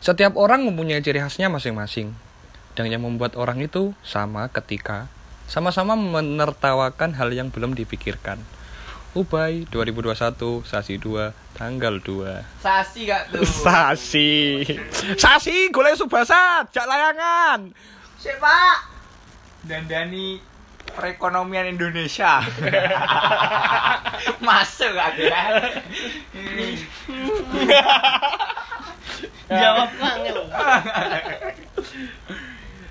Setiap orang mempunyai ciri khasnya masing-masing. Dan yang membuat orang itu sama ketika sama-sama menertawakan hal yang belum dipikirkan. Ubay 2021 Sasi 2 tanggal 2 Sasi gak tuh? Sasi Sasi golek subasa jak layangan Siapa? Dandani perekonomian Indonesia. Masuk gak ya? Jawab angel.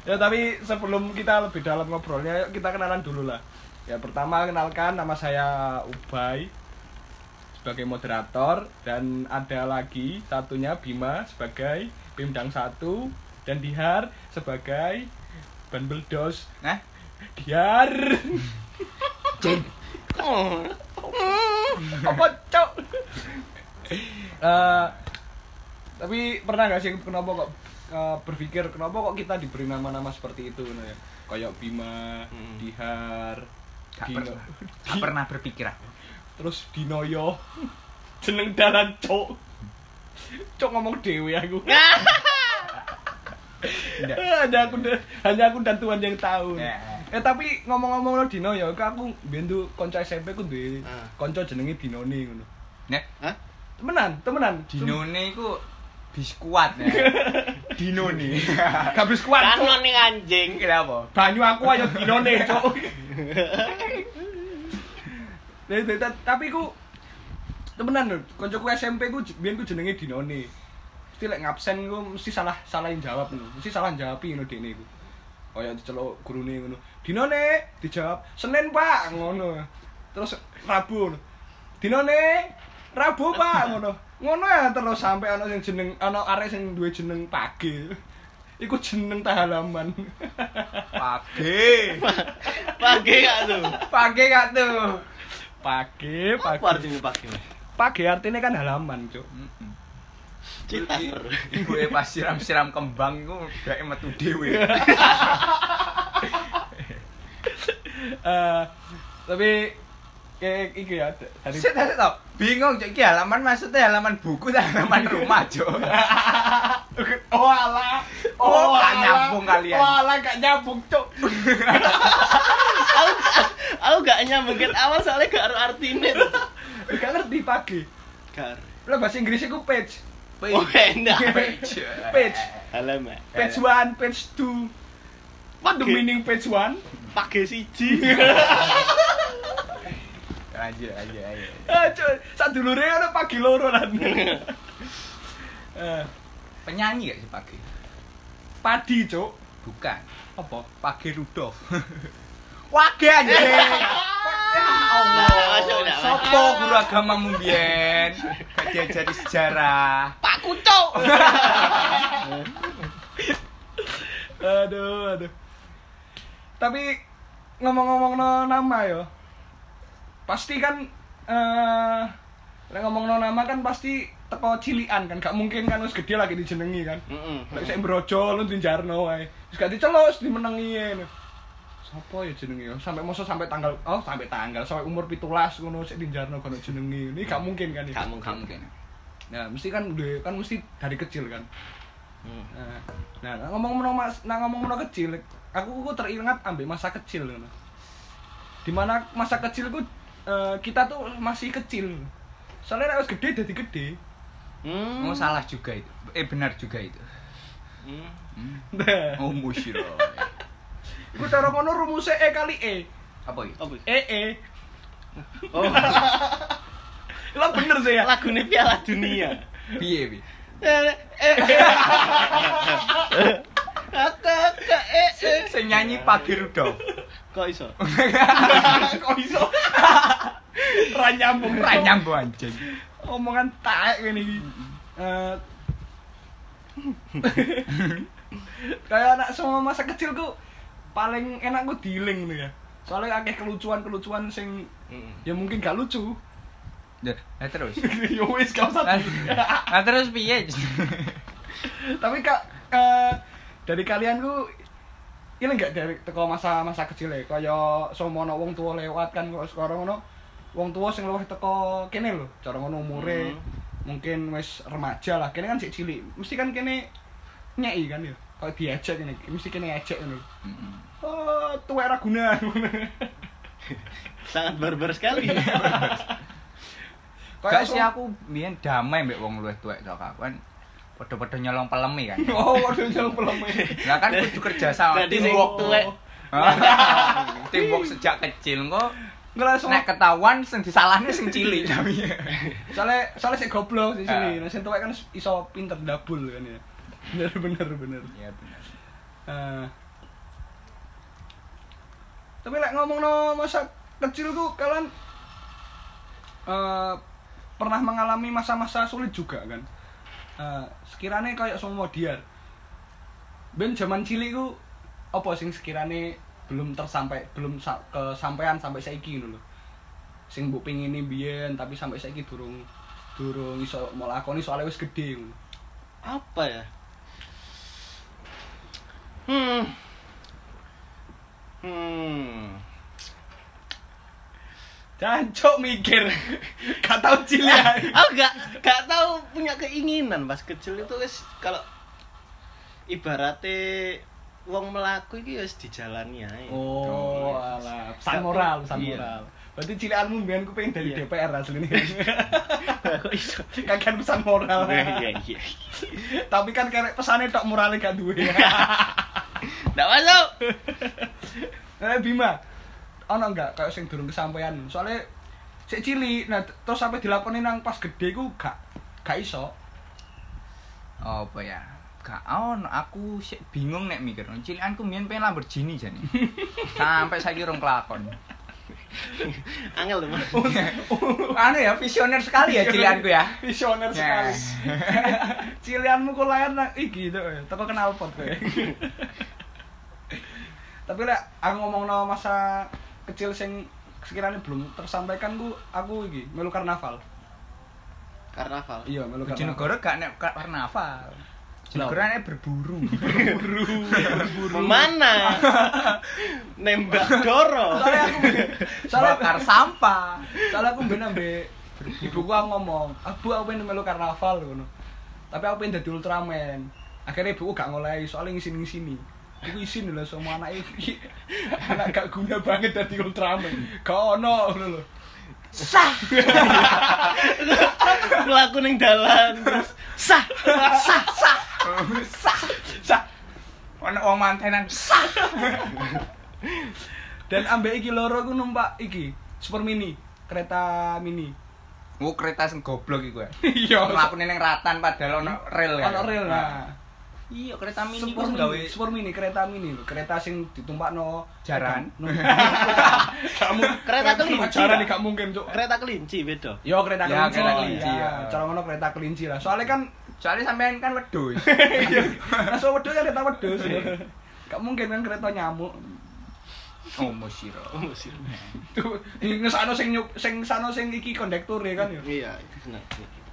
Ya tapi sebelum kita lebih dalam ngobrolnya, yuk kita kenalan dulu lah. Ya pertama kenalkan nama saya Ubay sebagai moderator dan ada lagi satunya Bima sebagai Pimdang 1 dan Dihar sebagai Banbeldos Nah, Dihar. Jen. Oh, Apa cok? Eh, tapi pernah gak sih kenapa kok eh, berpikir kenapa kok kita diberi nama-nama seperti itu gitu ya? Kayak Bima, Hmm. Dihar, Gak, Dino, pernah, gak pernah berpikir aku. terus Dinoyo. Jeneng dalan cok. Cok ngomong dewe aku. Nggak. hanya aku dan- hanya aku dan Tuhan yang tahu. Ya. Eh tapi ngomong-ngomong lo Dino ya, aku bendu konco SMP ku duwe Ah. konco jenenge Dinoni ngono. Nek, Hah? Temenan, temenan. Dinone iku biskuat ya. Dino nih. Gak bisa kuat. Kan ning anjing. Kenapa? banyu aku ayo cok Nah, nah, ta- tapi ku temenan lho koncoku SMP ku biyen ku jenenge dinone mesti lek ngabsen ku mesti salah salahin jawab ngono mesti salah jawab ngono dene ku kaya diceluk gurune ngono dinone dijawab Senin Pak ngono terus Rabu ngono. dinone Rabu Pak ngono ngono ya terus sampai ana sing jeneng ana arek sing duwe jeneng Page iku jeneng tak halaman Page. Pagi gak tuh? Page gak tuh? Page, Apa page. artinya pagi? Page artinya kan halaman, Cuk. Kita. Ibu e pas siram-siram kembang iku dhek metu dhewe. Eh, tapi kayak iki ya dari Saya tak tahu. Bingung cok iki halaman maksudnya halaman buku dan halaman rumah cok. Oh alah. Oh, gak alah. nyambung kalian. Oh alah gak nyambung, Cuk. Aku aku gak nyambungin awal soalnya gak ada artinya. Gak ngerti page. Gar. Lah bahasa Inggrisnya ku page. Oh enak. Page. Halaman. Page 1, page 2. What the Page. meaning page 1? Pagi siji. Lanjut aja ayo. Ah, Cuk, sak dulure ana pagi loro lan. Eh, Penyanyi gak sih Page? padi, Cuk. Bukan. Apa? Page Rudolf. Wage anjing. Ya Allah. Dah, masuk. Sopo guru agamamu mbiyen? Diajari sejarah. Pak Kucuk. aduh aduh tapi ngomong-ngomong no nama yo pasti kan eh lek ngomong no nama kan pasti teko cilian kan gak mungkin kan wis gede lagi dijenengi kan Heeh. lek sik brojo lu dinjarno wae wis gak diceluk wis dimenengi ngono Sopo ya jenenge yo sampai masa sampai tanggal oh sampai tanggal sampai umur 17 ngono sik dinjarno kono jenengi ini gak mungkin kan ya Kamu kamu. Mungkin. nah mesti kan duwe- kan mesti dari kecil kan Hmm. Nah, nah ngomong ngomong mas, nah ngomong ngomong kecil, aku aku teringat ambil masa kecil loh. Di mana masa kecilku eh, kita tuh masih kecil. Soalnya wis gede jadi gede. Hmm. Oh salah juga itu. Eh benar juga itu. Hmm. Nah, Oh musyro. iku cara ngono rumusnya E kali E. Apa itu? Apa? E E. Oh, Lah bener sih ya. lagune Piala Dunia. Piye piye? Eh, eh, eh. Kakak, kak, eh, eh. Sing nyanyi Page Rudolf. Kok iso? Kok iso? Ra nyambung Ra nyambung anjing. Omongan taek iki. Eh, kayak anak semua masa kecilku paling enak gue dealing nih ya soalnya akeh kelucuan-kelucuan sing Hmm. ya mungkin gak lucu Nah, terus. ya wis gak usah Nah, terus piye? tapi kak eh, dari kalian ku ini enggak dari teko masa-masa kecil ya kaya semono wong tua lewat kan kok sekarang ngono wong tua sing luwih teko kene lho cara ngono umure. Hmm. mungkin wis remaja lah. Kene kan sik cilik. Mesti kan kene nyei kan ya? Kalau diajak ini mesti kene ajak ngono Mm-mm. oh tuwek ra guna Sangat barbar sekali. Gak sih aku biyen damai mbek wong luwih tuwek tok aku kan padha-padha nyolong pelemi kan. oh waduh jalan pelem Lah kan kudu kerja sama Jadi sing tuwek. teamwork sejak kecil kok ngerasa nek ketahuan sing disalahne sing cilik tapi. soalnya soalnya sik goblok di sini Ah. nah sing tuwek kan iso pinter dabul kan ya bener bener bener Iya bener. Ah. tapi lek ngomong no masa kecilku kalian eh pernah mengalami masa-masa sulit juga kan Eh sekiranya kayak semua diar ben zaman cilik ku apa sing sekiranya belum tersampai belum sa kesampaian sampai saiki ngono lho sing mbok pengini biyen tapi sampai saiki durung durung iso mau lakoni soalnya wis gede ngono Apa ya? Hmm. Hmm. Jancok mikir. Gak tau cilik. ae. Aku gak gak tahu punya keinginan pas kecil itu wis kalau ibaratnya wong melaku iki wis dijalani ae. Oh, alah. Pesan moral, pesan Iya. moral. Berarti cilikanmu mbiyen ku pengen dari Iya. DPR asline. Kok iso? Kakan pesan moral. Iya iya. Tapi kan karek pesane tok morale gak duwe. Ndak masuk. Eh Bima, ono enggak kayak sing durung kesampaian? Soalnya sik cilik, nah terus sampai dilakoni nang pas gede ku gak gak iso. Apa ya? Gak ono, aku bingung nek mikir. Cilikanku mbiyen pengen Lamborghini jane. Sampai saiki rong kelakon. Angel lho, anu ya, visioner sekali ya cilikanku ya. Visioner sekali. Cilianmu kok layar nang iki to, teko kenal pot kowe. Tapi lek aku ngomong masa kecil sing sekiranya belum tersampaikan ku aku iki melu karnaval. Karnaval. Iya, melu karnaval. Bojonegoro gak nek ka- karnaval. Bojonegoro nek berburu. Mana? Nembak Doro. Soalnya aku soalnya Bakar sampah. soalnya aku ben ambek ibuku aku ngomong, "Abu aku pengen melu karnaval ngono." Tapi aku pengen dadi Ultraman. Akhirnya ibuku gak ngolehi soalnya ngisin-ngisini. Iku isin lho semua anak iki. Anak gak guna banget dadi Ultraman. Gak ono ngono lho. Melaku ning dalan terus sah sah sah. Sah. Sah. Ono wong mantenan. Sah. Dan ambek iki loro aku numpak iki, Super Mini, kereta mini. Oh kereta sing goblok iku ya. Iya. Mlakune ning ratan padahal ono rel ya. Ono rel nah. Iya, kereta mini Super ku mini, gawe super mini, kereta mini lho, kereta sing ditumpakno Jaran. Kamu Kereta kelinci, Jaran gak mungkin, Cuk. Kereta kelinci beda. Yo kereta Ya, kelinci. kereta kelinci, ya. ya. Cara ngono kereta kelinci lah. Soalnya kan Soalnya sampean kan wedhus. Naso wedhus kan kereta wedhus. Gak mungkin kan kereta nyamuk. Oh, musiro. Tuh, ngesano sing nyuk, sing sano sing iki kondektur ya kan ya. Iya, benar.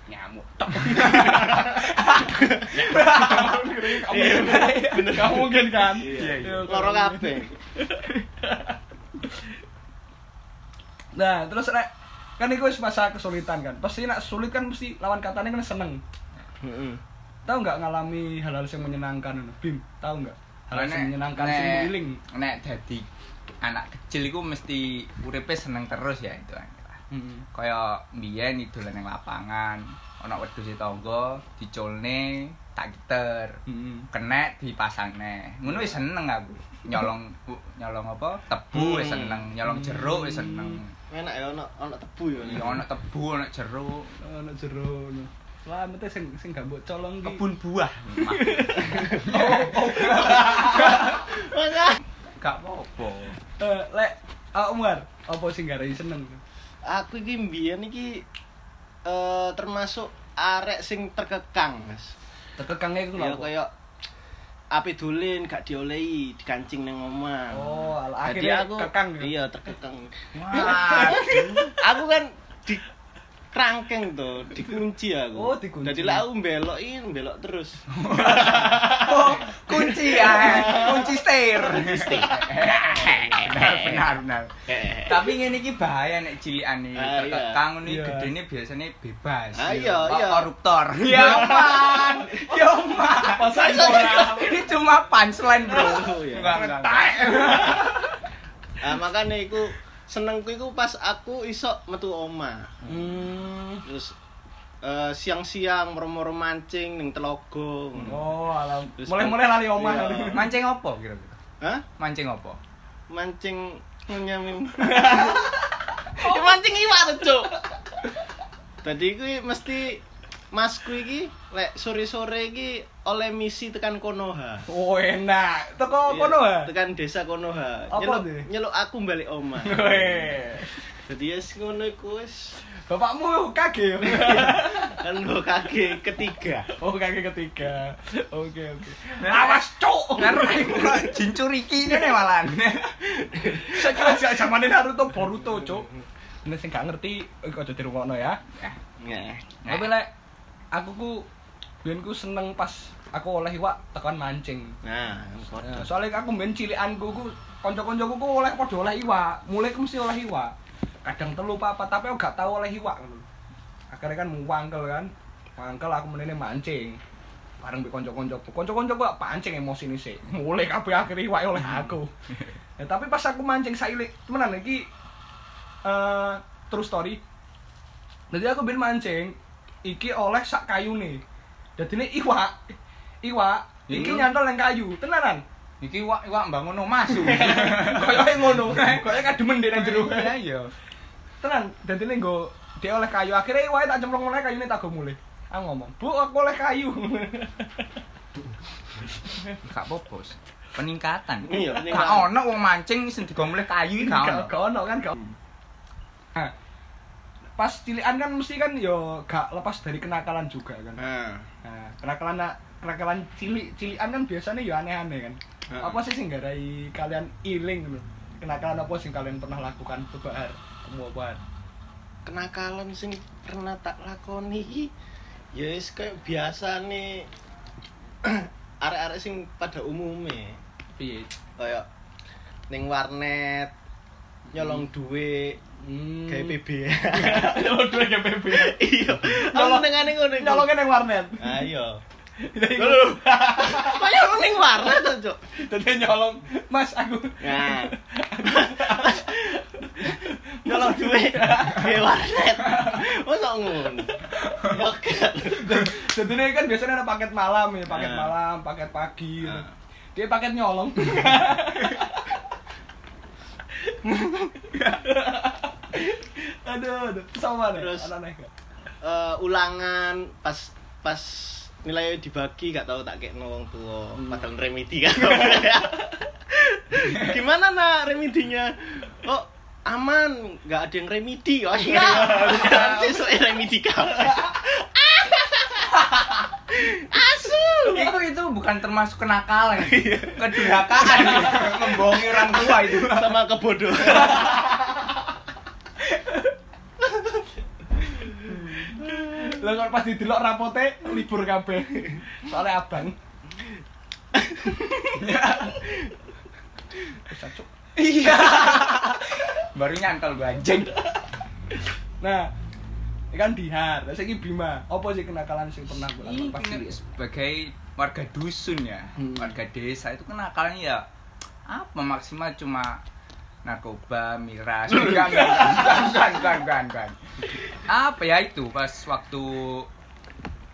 Nyamuk. Bener gak mungkin kan. Iya, Yo, Loro kabeh. Nah, terus nek kan iku wis masa kesulitan kan. Pasti nek sulit kan mesti lawan katanya kan seneng. Heeh. Tahu nggak ngalami hal-hal yang menyenangkan? Bim, tahu nggak? Hal Nek- yang menyenangkan sing nek- iling. Nek dadi anak kecil iku mesti uripe seneng terus ya itu. Heeh. Kaya mbiyen idolan ning lapangan, ana wedhus tangga diculne tak giter. Heeh. Kenek dipasangne. Ngono wis seneng aku. Nyolong nyolong apa? Tebu wis Hmm. seneng, nyolong jeruk wis seneng. Enak ya ono ono tebu ya. Ya ana tebu, ana jeruk, Ono jero Selamat sing sing gak mbok colong iki. kebun buah. Maka Gak apa-apa. Eh, lek Umar, apa sing garai seneng? aku iki mbiyen iki eh termasuk arek sing terkekang, Mas. Terkekangnya iku Ya lho. kaya ape dolen gak diolehi, dikancing ning omah. Oh, akhirnya aku kekang ya. Iya, terkekang. Waduh. aku kan di kerangkeng tuh, dikunci aku. Oh, dikunci. Jadi lah aku belok ini belok terus. Oh, kunci ya, kunci setir. benar, benar, benar. Tapi ngene iki bahaya nek cilikan iki. Ah, iya. Ngono iki Iya. gedene biasanya bebas. Ah, iya, iya. Koruptor. Ya man. Yo man. Moral. Ini cuma punchline, Bro. Oh, iya. Enggak, enggak. Ah makanya iku senengku iku pas aku iso metu oma. Hmm. Terus eh, siang-siang moro-moro mancing ning Telogo. ngono. Oh, alam. Terus Mulai-mulai lali omah. Iya. Mancing apa kira-kira? Hah? Mancing apa? Mancing nyamin. Ya mancing iwak tuh, Cuk. Tadi kuwi mesti masku iki lek sore-sore iki oleh misi tekan Konoha. Oh, enak. Teko Iya, kono ha. Tekan desa Konoha. Apa Nyeluk nyeluk aku balik oma. Weh. Jadi ya ngono iku wis Bapakmu kage. kan lo kaki ketiga. Oh, kage ketiga. Oke, oke. Nah, Awas, cuk. Ngaruh jincur iki ngene malan. Saya kira sejak zaman Naruto Boruto, cuk. Ini sing gak ngerti, kok aja dirungokno ya. Nah, Tapi lek aku ku biyen ku seneng pas aku oleh iwak tekan mancing. nah, Nah, soalnya aku main cilikanku ku kanca-kancaku ku oleh padha oleh iwak. Mulai ku mesti oleh iwak. Kadang telu apa, apa tapi aku gak tau oleh iwak ngono. Akhirnya kan mangkel kan. Mangkel aku menene mancing. Bareng mbek kanca-kancaku. Kanca-kancaku gak pancing emosi nih sih. Mulai kabeh akhirnya iwak oleh aku. Ya, tapi pas aku mancing sailik, temenan iki eh true story. Jadi aku ben mancing, iki oleh sak kayune. Dadine iwak. Iwak iki Iya. nyantol nang kayu, tenanan. Iki wak wak bangun omah su. Koyoke ngono, koyoke kademen dek nang jero. Iya iya. Tenan, dadine nggo dia oleh kayu. Akhirnya iwake tak cemplung oleh kayune tak go mulih. Aku ngomong, "Bu, aku oleh kayu." Gak apa-apa. Bos. Peningkatan. Iya, Gak ono wong mancing sing digomleh kayu gak ono. Gak ono kan, gak. Pas cilikan kan mesti kan yo gak lepas dari kenakalan juga kan. Nah, kenakalan kenakalan cilik cilikan kan biasanya ya aneh-aneh kan. Heeh. Apa sih sing garai kalian iling lho? Kenakalan apa sing kalian pernah lakukan coba har? Kamu apa har? kenakalan sing pernah tak lakoni ya wis kayak biasa nih arek-arek sing pada umumnya Piye? kayak ning warnet nyolong duit Hmm. gawe PB Nyolong duit ke PB. iya Nyolong- nengane ngono iku. Nyolongnya nang warnet. ayo Jadi lho kok nyolong ning warnet to cuk Jadi nyolong, Mas aku. nah nyolong duit gawe warnet mosok ngono ya kan Jadi ini kan biasanya ada paket malam ya, paket Ah. malam, paket pagi. Ah. Dia paket nyolong. aduh, aduh. Sama deh. Terus- Aneh eh, ulangan pas pas nilai dibagi gak tahu tak kayak wong tua Hmm. padahal remedi kan. Gimana nak remedinya? Oh aman? Nggak ada yang remedi oh siap besok remedi kau. Asu. Itu itu bukan termasuk kenakalan. Kedurhakaan. Membohongi orang tua itu. sama kebodohan Lah kalau pas didelok rapote libur kabeh. Soalnya abang. Bisa cuk. Iya. Baru nyantol gua anjing. Nah, ini kan dihar. Lah saiki Bima, apa sih kenakalan sing pernah mbok lakukan pas Ini sebagai warga dusun ya, Hmm. warga desa itu kenakalannya ya apa maksimal cuma narkoba, miras, enggak, enggak, enggak, enggak, enggak, enggak. Apa ya itu pas waktu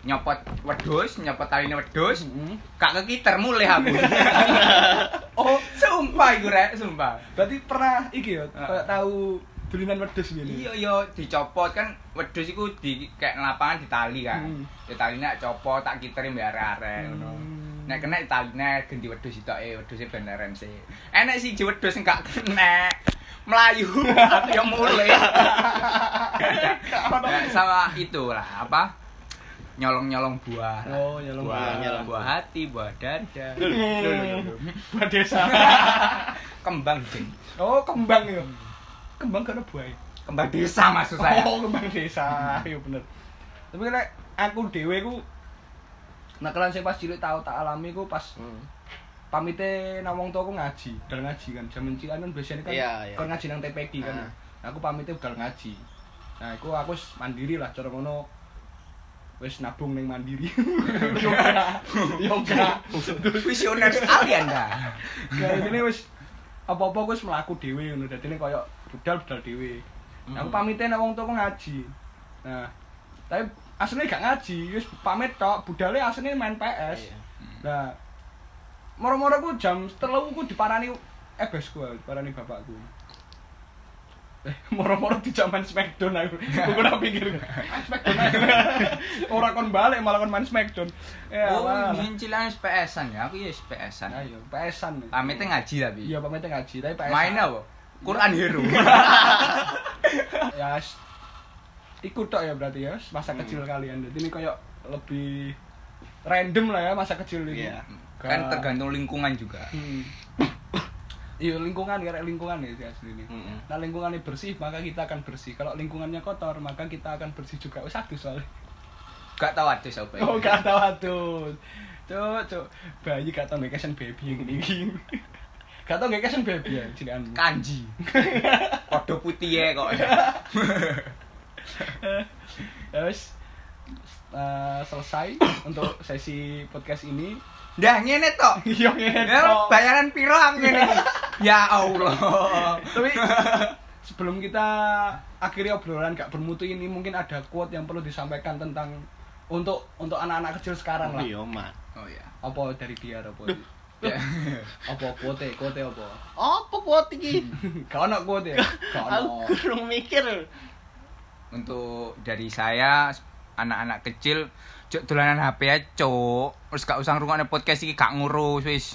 nyopot wedus, nyopot talinya wedus, Hmm. kak kekiter mulai aku. Oh, sumpah iku rek, sumpah. berarti pernah iki ya, kayak tahu dulinan wedhus ngene. Iya iya dicopot kan wedhus iku di kayak lapangan ditali kan. Hmm. Ya taline copot tak kiteri mbek arek-arek ngono. Hmm. Nek kena taline ganti wedhus itoke, wedhuse beneran sih. Enek sih ji wedhus sing gak kena. Melayu yang mulai. Nah, sama itu lah apa? Nyolong-nyolong buah. Oh, nyolong buah, buah. Nyolong buah buah. hati, buah dada. Buat desa. Kembang sih. Oh, kembang ya. Kembang karena buah. kembang desa maksud saya Oh, kembang desa. Iya bener. Tapi nek aku dhewe ku nakalan sing pas cilik tau tak alami ku pas Hmm. pamite nang wong tuaku ngaji, budal ngaji kan. Jaman cilik kan biasanya kan Iya, iya. kon ngaji nang TPG kan. Ah. Nah, aku pamite budal ngaji. Nah, aku aku mandiri lah cara ngono. Wis nabung ning mandiri. Yoga. Yoga. visioner sekali anda Kayak gini wis apa-apa wis mlaku dhewe ngono. Dadine koyo budal-budal dhewe. Aku Hmm. pamite nek wong tuaku ngaji. Nah, tapi aslinya gak ngaji, wis pamit tok, budale aslinya main PS. Iya. Nah, moro-moro ku jam 3 ku diparani ebesku, diparani bapakku. Eh, moro-moro dijak main Smackdown aku. Aku ora pikir. Main Smackdown. Ora kon balik malah kon main Smackdown. Ya, oh ini cilan PS-an ya aku ya PS-an Ayo, PS-an. pamitnya ngaji tapi Iya, pamitnya ngaji, tapi PS. mainnya apa Quran Hero ya ikut tok ya berarti ya masa Hmm. kecil kalian. Jadi ini kayak lebih random lah ya masa kecil ini. Iya. kan tergantung lingkungan juga. Hmm. iya lingkungan ya lingkungan ya sih asli ini. Mm-mm. nah lingkungannya bersih maka kita akan bersih. Kalau lingkungannya kotor maka kita akan bersih juga. Oh satu soalnya. Gak tahu ada siapa ya. oh gak tahu tuh cuk cuk. Bayi gak tahu ngekesen baby yang ini. Gak tahu ngekesen baby ya cilianmu kanji. Kode putih ya kok ya wis eh, selesai untuk sesi podcast ini dah ngene tok Iya ngene ya tok. bayaran piro aku ngene iki? ya Allah Tapi sebelum kita akhiri obrolan gak bermutu ini mungkin ada quote yang perlu disampaikan tentang untuk untuk anak-anak kecil sekarang lah. Iya, Mat. oh ya Apa dari dia apa? Ya. Apa quote? Quote apa? Apa kuat iki? Gak ono quote ya? Gak ono. Aku kurang mikir. Untuk dari saya anak-anak kecil cuk dolanan HP ya cuk terus gak usah ngrungokne podcast iki gak ngurus wis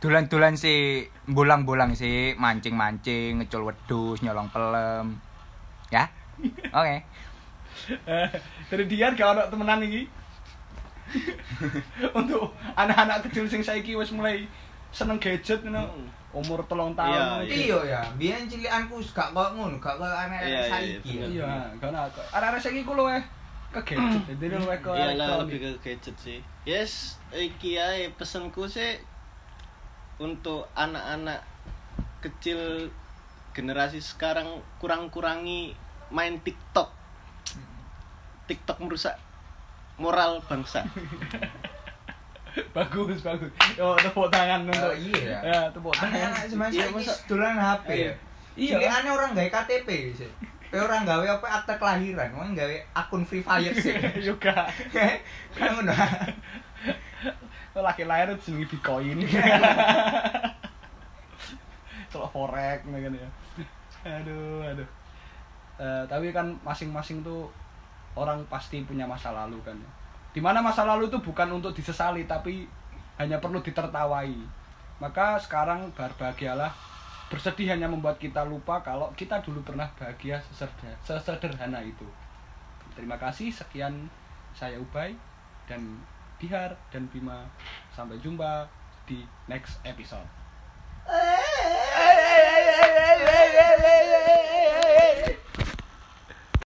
dolan-dolan sih bolang-bolang sih mancing-mancing ngecul wedhus nyolong pelem ya oke Eh, dari dia gak ono temenan iki. untuk anak-anak kecil sing saiki wis mulai seneng gadget ngono. Hmm. Umur telung Iya, tahun. iya. iya ya biyen cilikanku gak kok ngono gak kok anak Iya, iya, saiki. Iya, gak ono. Anak-anak saiki ku luwih ke gadget. Jadi ke Iyalah elektronik. lebih ke gadget sih. Yes, iki ae pesenku sih untuk anak-anak kecil generasi sekarang kurang-kurangi main TikTok. TikTok merusak moral bangsa. bagus bagus. Oh tepuk tangan untuk Oh, iya. ya? Tepuk tangan. Semasa Iya, iki masa- dolan HP ya Iya. Cilikane orang gawe KTP sih. Kayak orang gawe apa akte kelahiran, orang gawe akun Free Fire sih. juga. Kan ngono. laki lahir jenenge bitcoin? Kalau forex nih kan ya. Aduh aduh. Eh, tapi kan masing-masing tuh orang pasti punya masa lalu kan ya. Di mana masa lalu itu bukan untuk disesali tapi hanya perlu ditertawai. Maka sekarang berbahagialah. Bersedih hanya membuat kita lupa kalau kita dulu pernah bahagia sesederhana itu. Terima kasih, sekian saya Ubay dan Bihar dan Bima. Sampai jumpa di next episode.